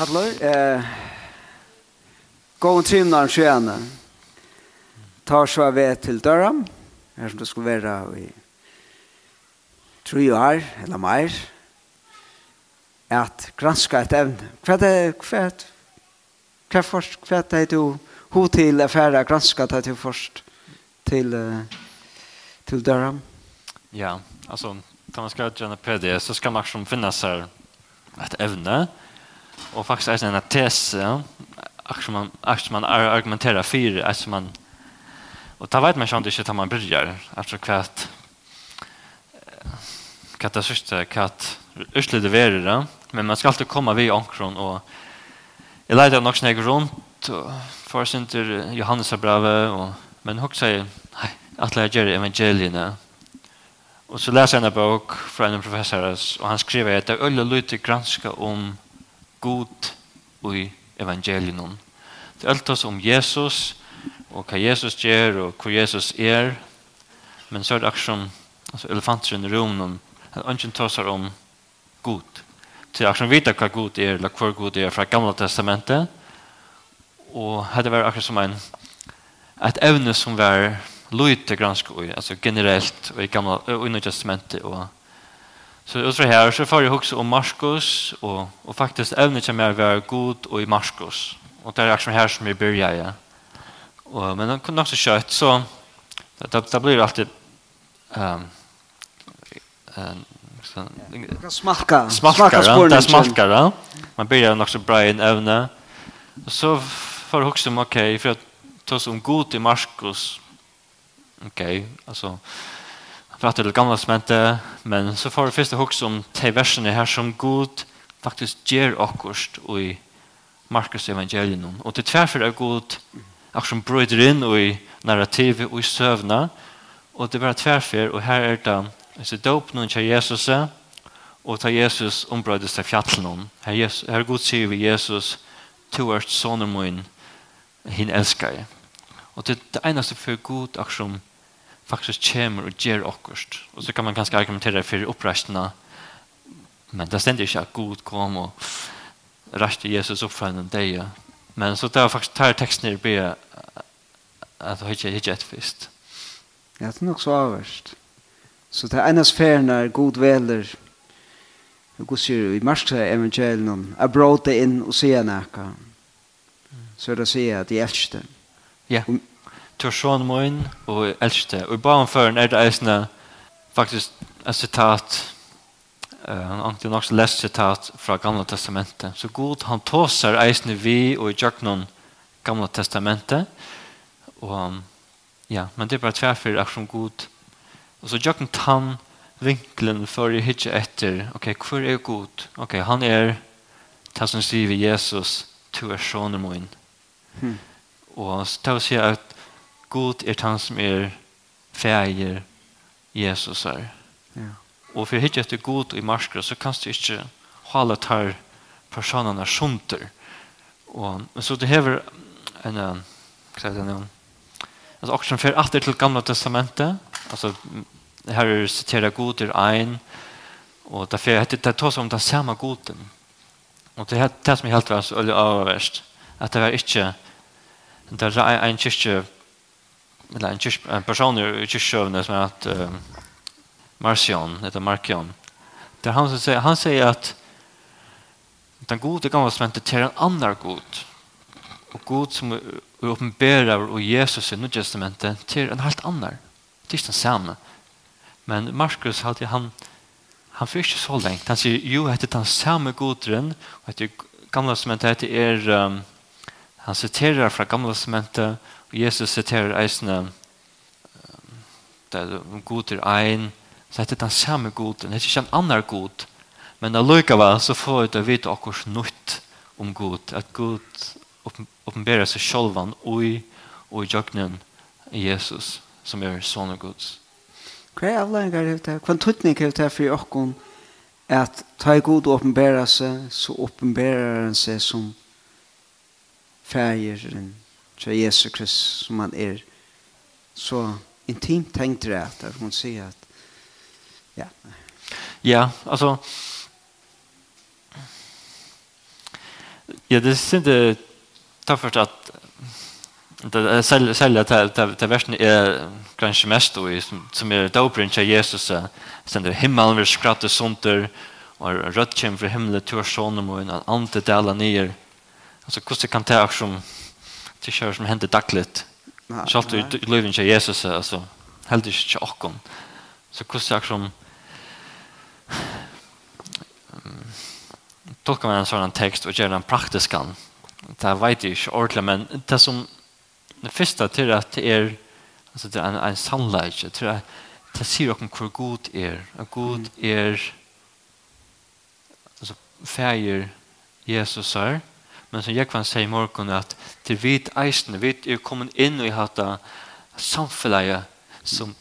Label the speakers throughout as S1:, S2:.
S1: Hadler, eh, gå og trimna en. Tar så ved til døra, her som det skulle være i tre år, eller mer, at granska et evne. Hva er det, hva er det, hva er det, hva er det du hod til affæra granska det til først til, til døra?
S2: Ja, altså, da man skal gjøre en PD, så skal man som finnes her et evne, och faktiskt är en tes ja. Att man att man argumenterar för att man och ta vet man ju inte att man börjar alltså kvart katastrofer kat uslede verra men man ska alltid komma vid ankron och jag lärde nog snägg runt för sin till Johannes brave och men hur säger nej att lära evangelierna och så läser jag en bok från en professor och han skriver att det är ölle lite granska om god i evangelium. Det er alt oss om Jesus, og hva Jesus gjør, og hvor Jesus er. Men så er det akkurat som altså, elefanter i rommet, at ønsken tar seg om god. Til akkurat som vite hva god er, eller hvor god er fra Gamla Testamentet. Og hadde vært akkurat som en, et evne som var løyte gransk, altså generelt, og i Gamla og i Testamentet, og Så utifrån här så får jag också om Marskos och, och faktiskt ämnet som mer vara god och i Marskos. Och det är också här som vi börjar. Ja. Och, men det kunde också kött så det, det blir alltid um,
S1: um, så, smalka.
S2: Smalka, ja. Det smalka, ja. Man börjar också bra i en. Och så får jag också om, okej, för att ta som god i Marskos. Okej, okay, alltså pratar det gamla smente, men så får vi första hooks om te verserna här som god faktiskt ger akkurst i Markus evangelium. Och det tvärför är god att som bröder in i narrativet och i sövna och det bara tvärför och här är det så dop någon till Jesus och ta Jesus ombröder sig fjällen om här, Jesus, här god säger vi Jesus to ert sonen min hin älskar och det är det enaste för god att som faktisk kommer och ger akkurat. Och så kan man ganska argumentera för opprestene, men det ständer inte att Gud kom och reste Jesus upp från en dag. Men så tar faktiskt faktisk tar teksten i be att det ikke er et.
S1: Ja, det är nog så avvärst. Så det är en av sfærene god väler. og god sier i marska evangelien, jeg bråd det in og sier. Så det å att at jeg elsker.
S2: Ja. Yeah tur son moin og elste. Og i bauen før er det eisne faktisk et sitat, han uh, har nok lest sitat fra Gamla Testamentet. Så god han tåser eisne vi og i tjøknon Gamla Testamentet. Og um, ja, men det er bare tverfyr er som god. Og så Jøknon tann vinklen for jeg hitje etter, ok, hvor er god? Ok, han er det som skriver Jesus, to er sånne min. Hmm. Og så tar vi si at god er han som er feir Jesus er. Ja. Og for hittet etter god i marskere, så kan du ikke holde tar personene sjunter. Og, men så det hever en, hva er det nå? Altså, også for at det til gamle testamentet, altså, her er siteret god er ein, og derfor er det tås om den samme goden. Og det er det som er helt verst, eller at det var ikke, det er en kyrkje eller en, en person i kyrkjøvene som er att uh, Marcion, heter Markion, der han säger, han säger att den gode gamla sventet till en annan god. Och god som uppenbarar och Jesus i Nya testamentet till en helt annan. Det er ikke den samme. Men Markus han han för ikke så länge. Han säger jo hette den samme godren och hette gamla testamentet heter er um, han citerar från gamla testamentet Jesus siterer det er god er ein, så heter den samme god, det er ikke en annen god, men allikevel så får vi det vite akkurat nytt om god, at god oppenberer seg selv sjølvan ui og i jøgnen Jesus, som er sånne gods.
S1: Hva er avlengar det her? Hva er tøtning er det for åkken at ta i god oppenberer seg, så oppenberer han seg som fægeren til Jesu Kristus som han er så intimt tenkt rett at hun sier at ja,
S2: ja altså ja, det synes jeg taffert at det selv selv til det til versen er kanskje mest og som som er doperen til Jesus sen det himmelen vil skratte sunter og rødt kjem fra himmelen til sonen og en ante dela ned altså hvordan kan det akkurat det kör som händer dagligt. Så att du lever inte Jesus alltså helt inte chocken. Så kus jag som tolkar man en sån text och gör den praktisk kan. Det vet jag inte ordentligt men det som det första till att det är alltså det är en, en sannleik till att det sier dere hvor god er. At god er altså, feir Jesus er, Men som Jekvann sier i morgen at til vit eisene, vit er kommet inn i hata samfunnet som,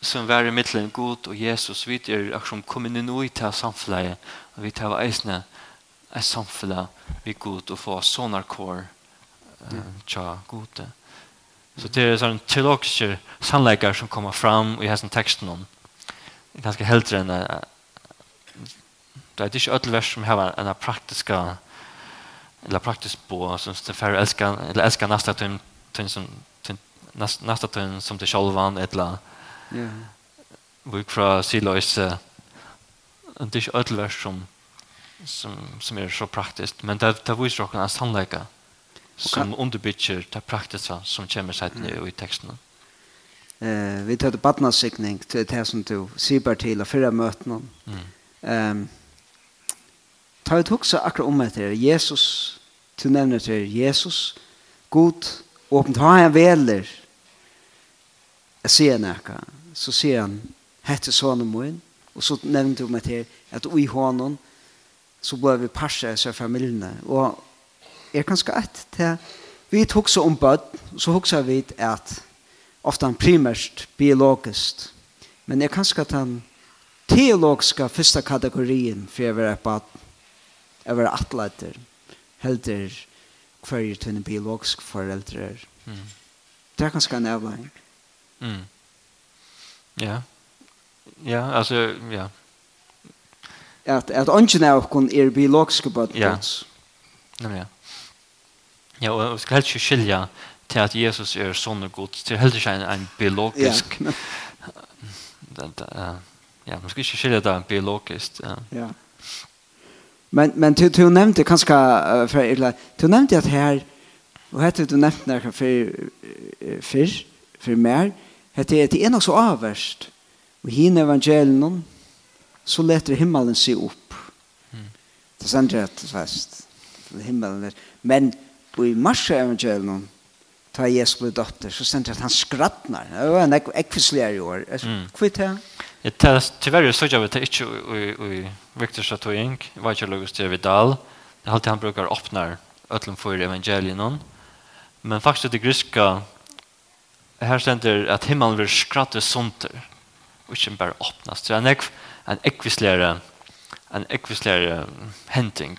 S2: som var i middelen god og Jesus, vit er akkurat kommet inn i det samfunnet og vi tar eisen et samfunnet vi god og få sånne kår uh, tja gode. Så det er sånn teologiske sannleikar som kommer fram i hessen teksten om. Ganske heldre enn det er ikke ødelvers som har en praktiska eller praktiskt på som det för älskar eller älskar nästa tun tun som tun nästa tun som det självan eller ja vi fra silois det är ödlvärst som som som är så praktiskt men det det visar också en sannläka som underbygger det praktiska som kommer sig nu i texten.
S1: Eh vi tar det barnasikning till det som du ser till förra möten. Mm. Ehm ta ut hugsa akkurat om det. Jesus, du nevner det Jesus, god, åpent, ha han veler, jeg sier nekka, så sier han, hette sånne min, og så nevnte du meg til at i hånden så ble vi parse seg familiene. Og jeg kan et til vi tok så om bød, så hoksa vi at ofte han primært biologisk, men jeg kan skatt han teologiska första kategorien för att vara på jeg over atleter, helter hverje tunne biologisk foreldre. Mm. Det er ganske en avlæring.
S2: Mm. Ja. Ja, altså, ja.
S1: At, at ønsken av kun er biologiske bøtt.
S2: Ja. Nemlig, ja. Ja, og vi skal helst ikke skilja til at Jesus er sånn og god, til helst ikke en, en biologisk... Ja, ja, man skal ikke skilja det biologisk. Ja. ja.
S1: Men men du du nämnde kanske uh, för eller du nämnde att här och hette du nämnde när för för för mer hette det är nog så avvärst. Och hin evangelion så lätter himmelen se upp. Mm. Det sant rätt fast. Himmelen är men i mars evangelion tar Jesus blod dotter så sender att han skrattnar. Det var en ekvisligare år. Kvitt här.
S2: Jeg tar tyvärr så jag vet ikke i Victor Chatoying, vad jag lugst til Vidal. Det alltid han brukar åpne øtlen för evangelien. Men faktiskt det griska, här ständer att himmelen vil skratte sunter och inte bara öppnas. Det är en en en ekvislera henting.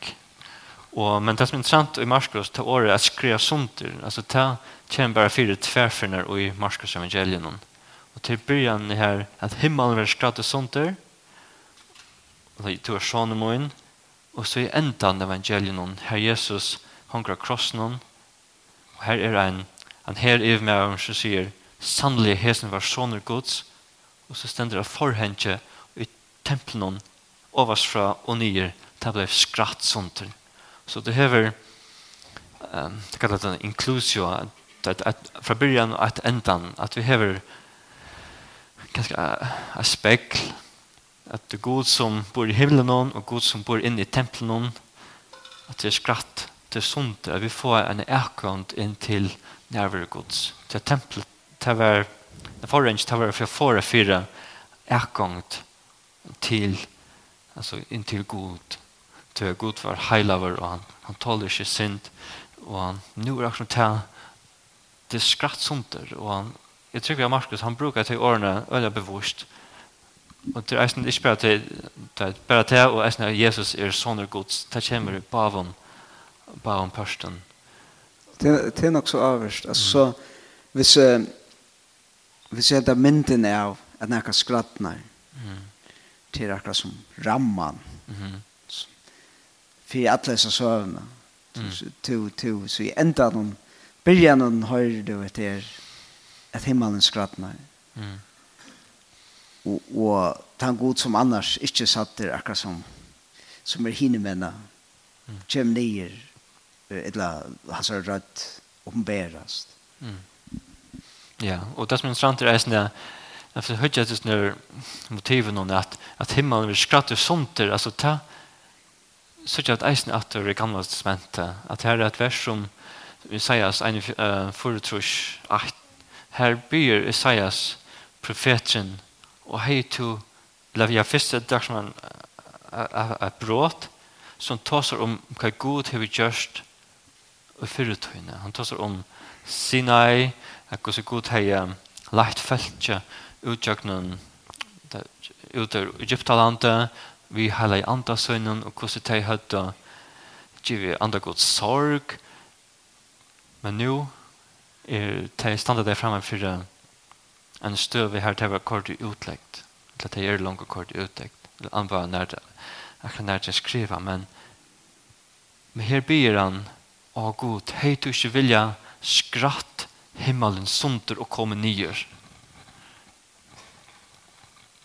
S2: Och men det som er intressant i Markus till året att skrevet sunter. Alltså det kommer för fire och i Markus evangelien. Mm Og til byrjan her, at himmelen vil skratte sunter, og det er sånne moen, og så i endan evangelien, her Jesus hongra krossen, og her er en, han her er med ham som sier, sannelig hesen var sånne gods, og så stender det forhenge i tempelen, overs fra og nyer, det ble skratt sånter. Så det hever, um, det kallet en inklusio, at, at, at fra byrjan og at endan, at vi hever kanskje et spekkel, at det er god som bor i himmelen og god som bor inne i tempelen, at det er skratt, det er sunt, at vi får en ekkant inn til nærvare Guds. Til er tempelet, det var det forrens, det var fra fore fire erkant til, altså inn til god Det god Gud var heilaver, og han, han tåler ikke synd, og han, nu er akkurat det, det er skratt sunt, og han, jeg tror at Markus, han brukar til årene øyne bevust. Og det er eisen ikke bare til, bare til og eisen at Jesus er sånne gods, det kommer bavon, bavon pørsten.
S1: Det, det er nok så avverst. Altså, mm. hvis, uh, hvis jeg da mynden er av at jeg skrattner, mm. til akkurat som ramman, mm. for alle disse søvnene,
S2: mm.
S1: Så, to, to, så i enda noen, byrjan noen høyre du etter, at himmelen skrattnar.
S2: Mm.
S1: Og, og tan god som annars ikke satt der akkurat som som er hinemenna
S2: mm.
S1: kjem nyer eller hans er rødt oppenberast.
S2: Mm. Ja, og det som er interessant er eisen det Jeg får høre at det er motiven om at, at himmelen vil skratte sånt der, altså ta så at eisen at det er gamle testamentet, at her er et vers som vi sier oss en uh, foretrus 8, her byr Isaias profeten og hei to levja fyrste dagsmann et brot som tåser om hva god hever gjørst og fyrretøyne Han tåser om Sinai, hva god hever lagt feltja utjøknen ut av Egyptalandet, vi heller i andre sønnen, og hvordan de hadde givet andre god sorg. Men nå er til standa der framme for en støv vi har til å være kort utleggt. til at å er langt kort utleggt. Eller han var nær til, akkurat nær det å men men her byr han å god, hei du ikke vilja skratt himmelen sunter og komme nyer.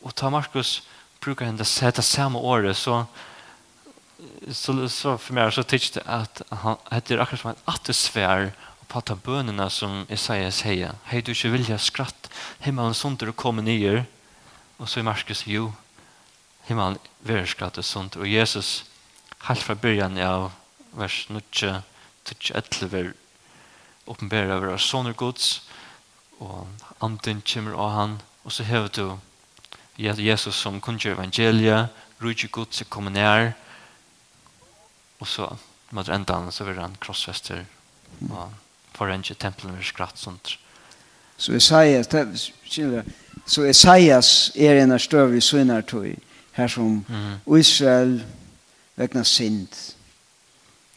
S2: Og ta Markus brukar henne sette samme året, så så, så for meg så tycks det at han heter akkurat som en attesfär på fatta bønene som Isaiah sier. Hei, du ikke vilja skratt. Himmelen sunter og komme nyer. Og så i Markus, jo, himmelen vil skratt og sunter, Og Jesus, helt fra byrjan av vers 9, 11, vil åpenbære over oss soner gods. Og anden kommer av han. Og så hever du Jesus som kunngjør evangeliet, rujtje gods er kommet nær. Og så, mot endan, så vil han krossfester. Og for en tempelen er skratt sånt.
S1: Så Isaias, så Isaias er en av større i synartøy, her som
S2: mm.
S1: Israel vegna synd,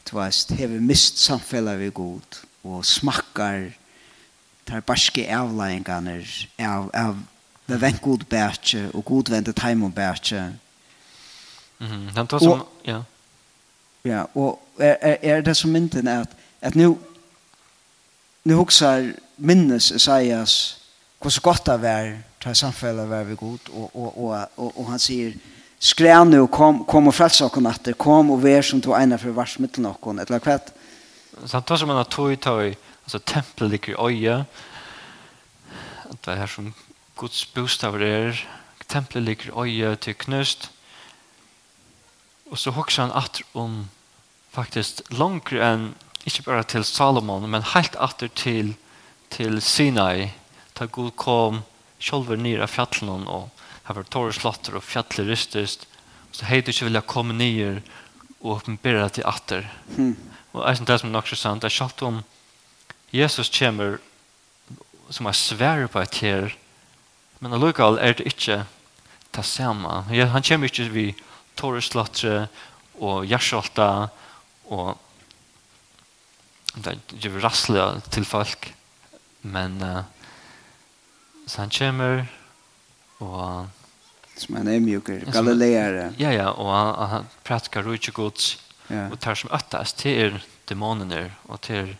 S1: tvast, hever mist samfellet vi god, og smakkar tar barske avlæringarnir av, av det vent god bætje, og god vente time og bætje.
S2: Mm -hmm. som, ja.
S1: Ja, og er, er, er det som mynden er at, at nu nu huxar minnes Isaias hur så gott det var till samfället var vi god och, och, och, och, och han säger skräv nu kom, kom och frälsa oss natter kom och vär som tog ena för vars mittel någon eller kvätt
S2: så han tar som han tog tog alltså tempel ligger i öja att det här som Guds bostad är templet ligger öja till knust. Och så huxar han att om faktiskt långt än ikke bare til Salomon, men helt atter til, til Sinai, da Gud kom sjølver nere av fjallene, og her var tårer slotter og fjallet rystest, så hei du ikke vilja komme nere og åpenbæra til atter.
S1: Mm.
S2: Og jeg synes det som er nok så sant, det er sjalt om Jesus kommer som er svære på et her, men allukal er det ikke det samme. Han kommer ikke vid tårer og hjertsolta og det gjør rasselig til folk. Men uh, så han kommer, og...
S1: Som han er mjuker, galileere.
S2: Ja, ja, og han, han pratkar rujtje gods,
S1: ja.
S2: og tar som øttast til dæmoner, og til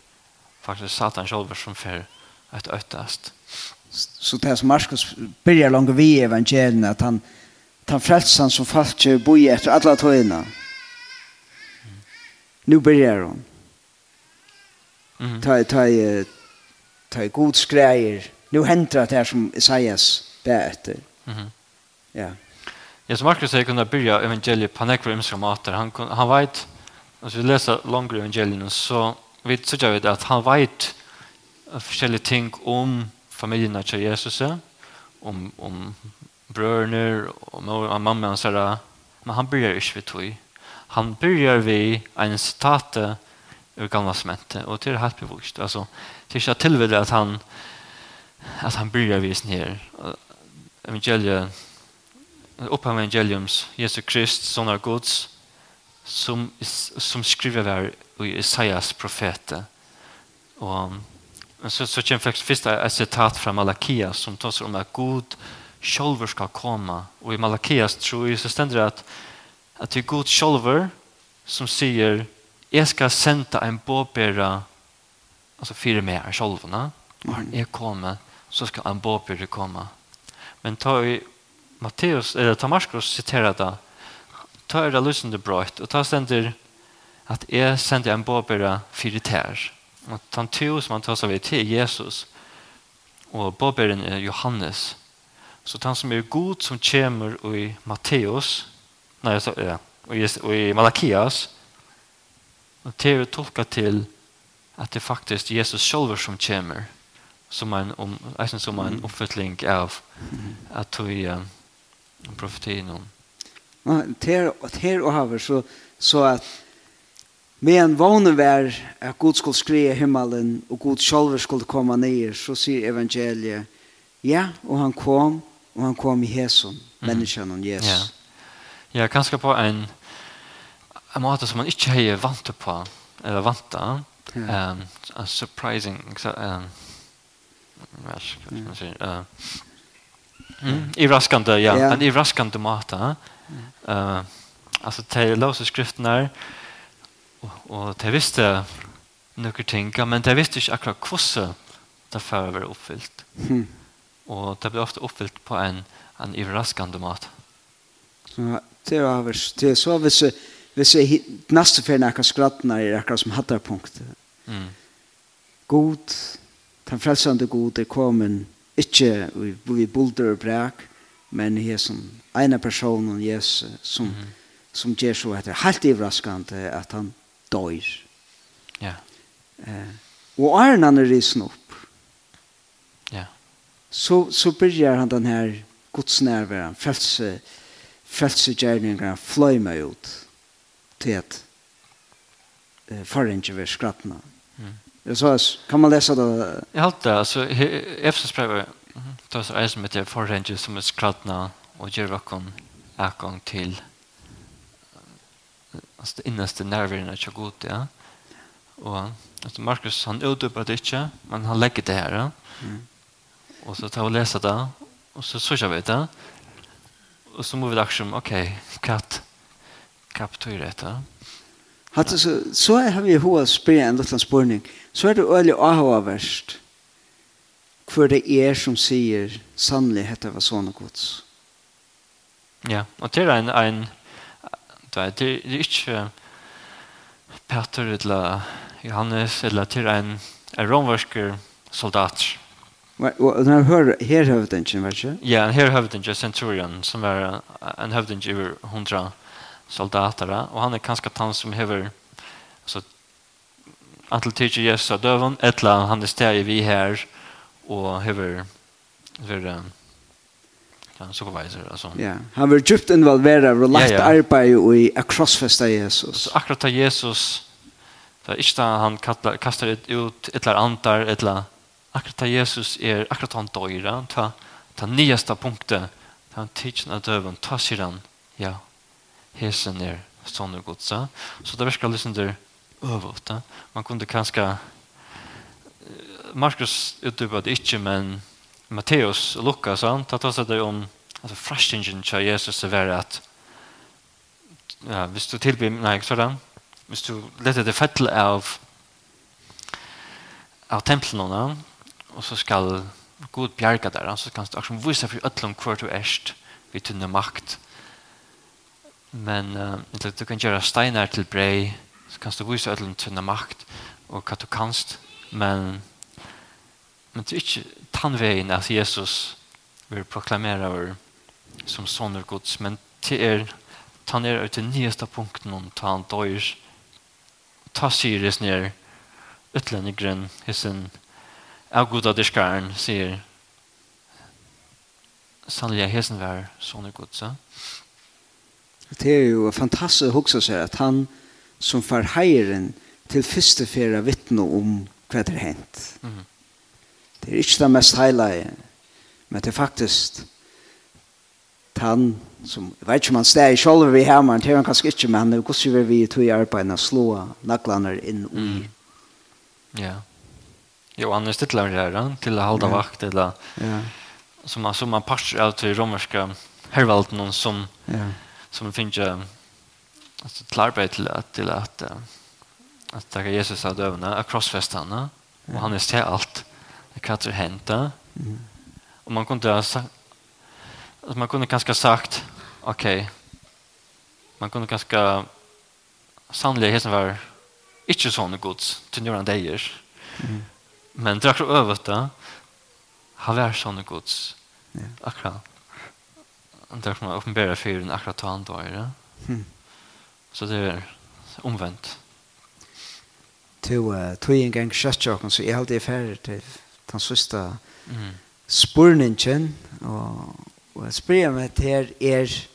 S2: faktisk Satan sjálfur som fer at øttast.
S1: Så det som Markus byrjar langt vi evangelien, at han han frelsan som falt boi etter alla tøyna. Mm. Nu byrjar hon.
S2: Mm.
S1: Ta ta ta god skrejer. Nu händer det här som Isaias bär efter.
S2: Mm.
S1: Ja.
S2: Jag som Markus säger kunna börja evangeliet på näkvar imskramater. Han, han vet, alltså vi läser långt evangelien så vi tycker vi att han vet forskjellige ting om familjen av Jesus, om, om brødene og mamma og herre, men han börjar ikke vid tog. Han börjar vid en citate ur gamla sementet. Och det är helt bevisst. Alltså, det är inte att han att han börjar visa här Evangeliet uppham evangeliums Jesu Krist, son av Guds som, som skriver där i Isaias profete. Och så, så kommer faktiskt först ett citat från Malakia som tar om att Gud själv ska komma. Och i Malakias tror jag så ständigt det att, att det är Gud själv som säger jeg skal sende en båbæra altså fire med er sjolvene og når jeg kommer så skal en båbæra komme. Men ta i Matteus eller ta Marskos siterer det ta er det lysende brøyt og ta sender at jeg sender en båbæra fire tær. Og ta en tog som han tar seg ved til Jesus og båbæren er Johannes. Så han som er god som kommer i Matteus nei, så, ja, og i, og i Malakias Og det er tolka til at det faktisk Jesus selv som kommer som en, om, um, som en oppfølging av at du er um, profetien om.
S1: Ter, ter og haver så, så at med en vär vær at Gud skulle skrive himmelen og Gud selv skulle komme ned så sier evangeliet ja, og han kom og han kom i Hesum, människan menneskene om Jesus.
S2: Ja, ja kanskje på en en måte som man ikke har vant på, eller vant av.
S1: Yeah.
S2: Um, a surprising, um, hva skal man si, uh, mm, iraskande, ja,
S1: yeah.
S2: en iraskande måte. Uh, altså, de låser skriften her, og, og de visste noen ting, men de visste ikke akkurat hvordan det før var oppfylt.
S1: Mm.
S2: Og det ble ofte oppfylt på en, en i raskande måte.
S1: Så det var det så hvis hvis jeg neste ferien akkurat skrattna er akkurat som hattar punkt.
S2: Mm.
S1: God, den frelsende god er kommen ikke vi, vi bulder og brak, men her som ene personen, Jesus, som,
S2: mm
S1: som gjør så etter helt overraskende at han dør.
S2: Ja.
S1: Eh, og er han er risen opp,
S2: ja.
S1: så, så begynner han den her godsnærværen, frelse, frelse gjerningene, fløy meg ut. Ja til at eh, forrige ved skrattene.
S2: Mm.
S1: Så kan man lese det?
S2: Jeg har det, altså, Efsos brev, det er så en som heter forrige som er skrattene, og gjør vakken akong til altså det innerste nerverna till god ja. Och alltså Markus han utdöpar det inte, men han lägger det här. Ja.
S1: Mm.
S2: Och så tar vi läsa det och så så jag vet det. Och så måste vi liksom okej, okay, katt kaptur etter.
S1: Hatta så så har vi hur spela en liten spurning. Så är det öle aha värst. För det är som säger sannlig heter vad såna Guds.
S2: Ja, och det är en en det är det är inte Peter eller Johannes eller till en en romersk soldat.
S1: Och när hör här hövdingen, vet du?
S2: Ja, här hövdingen centurion som är en hövding över 100 soldatara och han är ganska tant som hever alltså antal tycker Jesus att dövon ettla han är stäj vi här och hever för ja supervisor alltså
S1: ja han var djupt involverad och lagt arbete i across festa Jesus
S2: så akkurat Jesus Det er ikke han kastar ut et eller antar, et eller akkurat Jesus er, akkurat han døyre, ta, ta nyeste punktet, ta han tidsen av døven, ta sier han, ja, hesen er sånn og godsa. Så det verskar liksom der øvult. Da. Man kunde kanskje Markus utdypa det ikke, men Matteus og Lukas, han tar til seg det om altså, frastingen til Jesus er verre at ja, hvis du tilbyr, nei, sånn, hvis du leter det fettel av av templene, og så skal god bjerga der, så kan du akkurat vise for øtlom hvor du erst, vi tunne makt, og Men uh, du, kan gjøre stenar til brei, Så kan du vise ödlen tunna makt og hva du kanst. Men, men det er ikke tannveien at Jesus vil proklamera over som soner gods. Men det er ta är ut til nyeste punkten om ta han døyr Ta syres ner utlänningen hissen av goda diskaren säger sannoliga hissen var soner gods. Ja?
S1: Det er jo fantastisk å huske seg at han som far heieren til første fjerde vittne om hva det er hent.
S2: Mm.
S1: Det er ikke det mest heilige, men det er faktisk han som, jeg vet ikke om han steg selv vi her, men det er han kanskje ikke, men han er jo hvordan vi tog i arbeidet og slå naglene inn i.
S2: Mm. Ja. Jo, han er stittler det her, til å
S1: holde
S2: vakt, eller
S1: ja.
S2: som, som man parser av til romerske hervalden som
S1: ja
S2: som finner ju alltså till arbete till att till att att ta Jesus av dövna av krossfästa och han är till allt det kan inte hända och man kunde alltså man kunde ganska sagt okej okay, man kunde ganska sannolikt hesen var inte sån gods till några dagar
S1: mm.
S2: men drar över det har varit sån gods akkurat Och där får man uppenbara för den akkurat han då är det.
S1: Mm.
S2: Så det är omvänt.
S1: To uh, to en gång kött så är allt det färdigt till den sista
S2: mm.
S1: spurningen och och spyr mig till er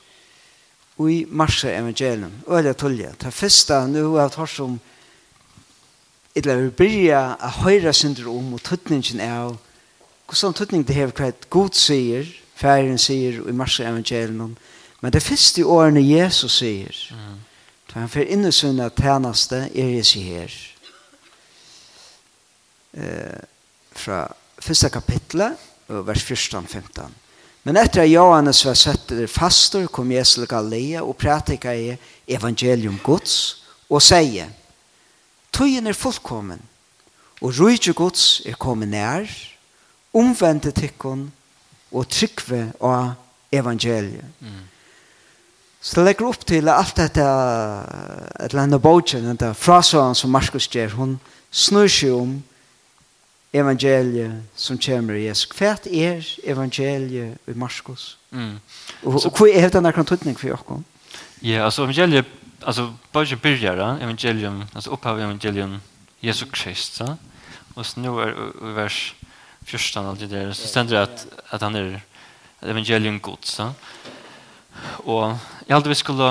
S1: i marsja evangelium. Öle tullja. Ta första nu har jag som Illa vi byrja a høyra synder om og tøtningen av hvordan tøtning det hever hva god sier færen sier i marsje evangelium men det første årene Jesus sier
S2: mm.
S1: da han fer inn i sunne tjeneste er jeg sier her. Eh, fra første kapitlet vers 14-15 men etter at Johannes var sett der fastor kom Jesus til Galilea og pratika i evangelium Guds og sier Tøyen er fullkommen og rujtje Guds er kommet nær. Omvendet tikkun og trykve av evangeliet.
S2: Mm.
S1: Så det legger opp til alt dette et eller annet bogen, dette frasåren som Markus gjør, hun snur seg om evangeliet som kommer i Jesus. Hva er evangeliet i Markus?
S2: Mm.
S1: Og, og hva er denne kontutning for dere?
S2: Ja, altså evangeliet, altså bogen byrjar, evangeliet, altså opphav evangeliet Jesus så og snur i vers fjørstan alt det der, så stender det at, at han er evangelium god, så. Og jeg aldri vi skulle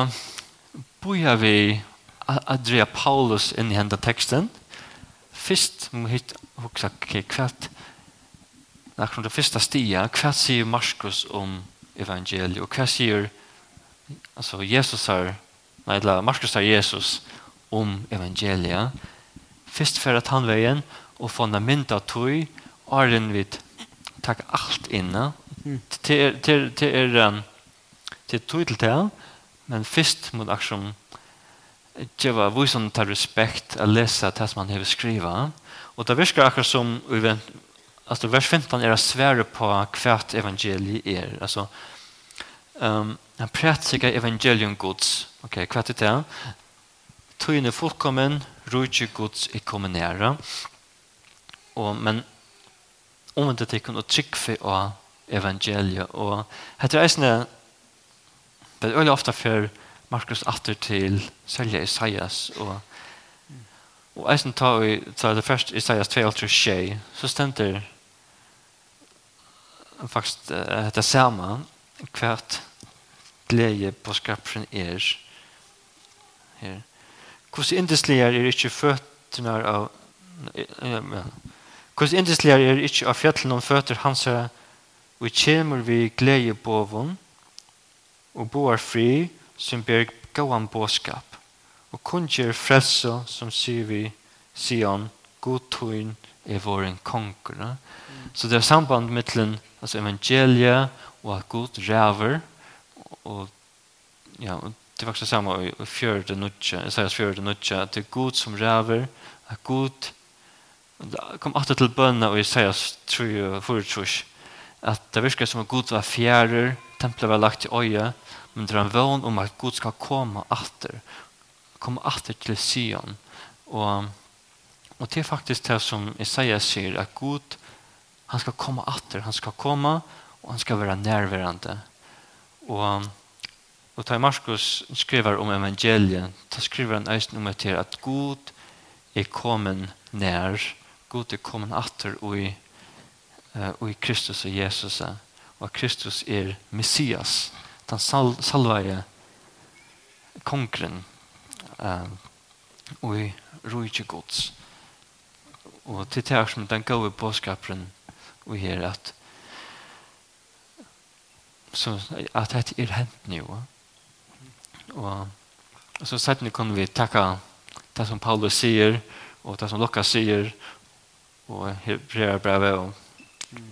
S2: boja vi at dreja Paulus inn i henda teksten. Fyrst må vi hitt hoksa kvart, nærkron det fyrsta stia, kvart sier Markus om evangeliet, og kvart sier altså Jesus har, nei, Markus har Jesus om evangelia fyrst for at han veien, og få en av tog, Arjen vid tak allt inne. Till till till er till till till men först mot action det var vad som tar respekt att läsa det som man har skriva och det verkar akkurat som alltså vers 15 är svära på kvart evangelie är alltså ehm han prætsika evangelium gods ok, okay, er det tøyne fullkommen rujtje gods er kommer nära men omvendt tikkun og tryggfi og evangeliet. Og hette reisende, det er øyelig ofte for Markus atter til selja Isaias og Og eisen tar vi, tar det først Isaias 2, 3, 6, så stender faktisk uh, det samme hvert glede på skrapsen er her. Hvordan indeslige er ikke føttene av Hos indisligar er ikkje av fjallen om føtter hans her, og kjemur vi glede bovun, og boar fri, som ber gåan båskap, og kunngjør frelse, som sier vi, Sion, god tøyn er våren konger. Mm. Så det er samband mittlen, altså evangeliet, og at god ræver, og ja, og det var også samme i fjørde nutja, sier fjørde nutja, at det er god som ræver, at god kom åter til bønna og Isaias 3 og 4 at det virker som at Gud var fjærer, tempelet var lagt i øye, men det er en vøn om at Gud skal komme åter, komme åter til Sion. Og, og det er faktisk det som Isaias sier, at Gud, han skal komme åter, han skal komme, og han skal være nærværende. Og, og da Markus skriver om evangeliet, da skriver han eisen om at Gud er kommet nær, god er kommet atter og i, og i Kristus og Jesus og Kristus er Messias den sal salvaje kongren uh, og i rujtje gods og til det som den gode påskaperen og her at så at det er hent nu og så sett nu kan vi takka det som Paulus sier og det som Lukas sier og hebrea brev og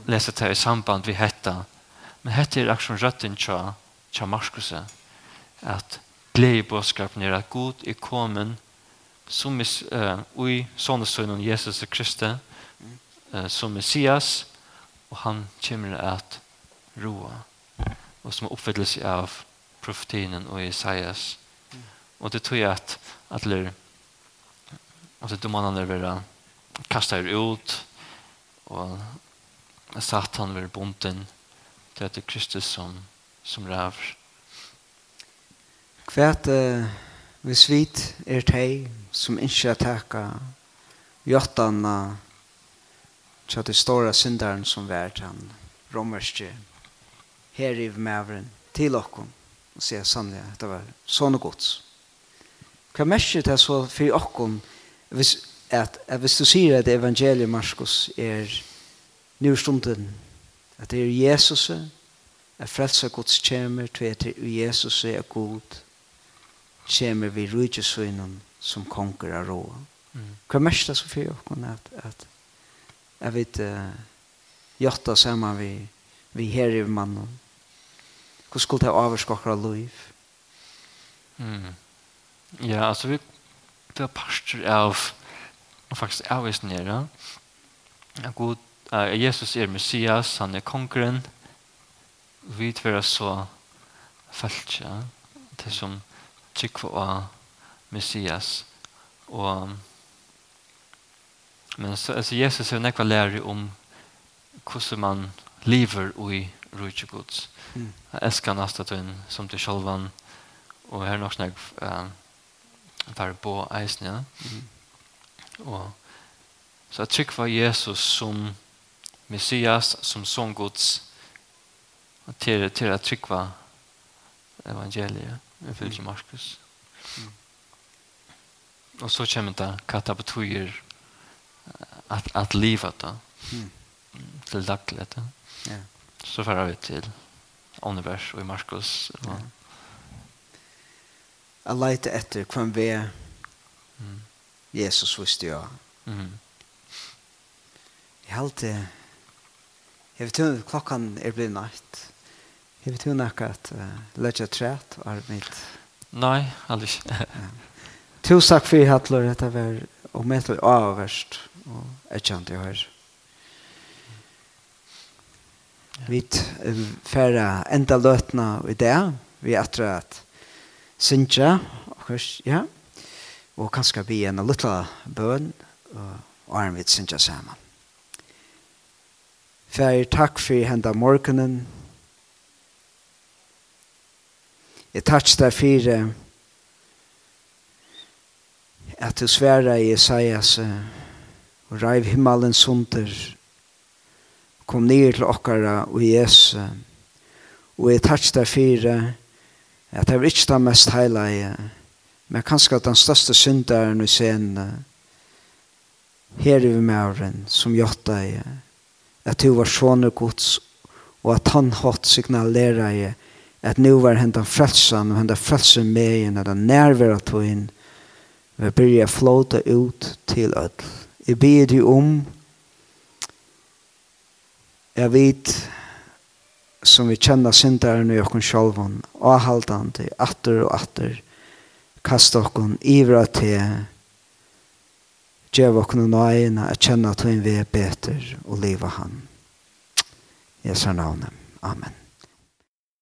S2: lese det i samband vi hetta. Men hetta er aksjon røtten tja, tja Markus at glede bådskapen er at god er kommet som er uh, ui sånne sønnen Jesus Kristi uh, som Messias og han kommer at roa og som oppfyllelse av profetinen og Isaias og det tror jeg at at det altså du må han kastar ut og satan vil bunten til at det er Kristus som, som ræver.
S1: Kvært uh, vi svit er teg som ikke attaka jottanna til det store synderen som vært han romerske her i mævren til okkom og sier sannlig at det var sånne gods. Hva merker det så for okkom hvis at, at hvis du sier at evangeliet Marskos er nyrstunden, at det er Jesus, at frelse Guds kjemer, til at det er Jesus er god, kjemer vi rujtjesvinnen som konger av råa. Mm. Hva er mest det som fyrir at, at jeg vet, uh, jotta saman vi, vi her i mannen, hva skulle det avvarskakra liv?
S2: Mm. Ja, altså vi, vi er parster av og faktisk avvist nere at god, uh, Jesus er Messias, han er konkurren. vi tverre så falskja Det som trykker av Messias og men så, altså, Jesus har nekva lærer om hvordan man lever i rujtje gods mm. elskar nasta tøyn som til sjolvan og her nok snakk uh, bare på eisen ja mm. Og så jeg trykker var Jesus som Messias, som son Guds, og til, til jeg trykker var evangeliet, jeg fyllt mm. Markus. Mm. Og så kommer det hva det betyr at, at livet da, mm. til daglig. Ja. Så fører vi til Onivers og i Markus. Ja.
S1: Jeg leter etter hvem vi er. Mm Jesus visste jo. Mm. Jeg halte Jeg vet ikke klokken er blitt natt. Jeg vet inte at uh, lägga trät var mitt.
S2: Nei, Nej,
S1: aldrig. Tusen takk for at du detta var og med till avvärst og et kjent jeg har. Vi färra enda løtene i det. Vi er är att synsja. Ja og kanskje bli en liten bøn og arm vi synger sammen. Fær takk for henda morgenen. Jeg takk deg for at du sværer i Isaias og reiv himmelen sunder kom ned til okkara og Jesu og jeg takk deg for at det var ikke det mest heilige Men kanskje den største synderen i scenen her i mauren som gjøtta deg at du var sånne gods og at han hatt signalera i at nu var hentan frelsan og hentan frelsan med igjen at han nærvera tog inn vi byrja flåta ut til öll jeg ber deg om jeg vet som vi kjenner synderen i okken sjálvan til atter og atter kasta okkon ivra til Gjev okkon og nøyina at kjenna at hun vi er og liva han. Jesu navnet. Amen.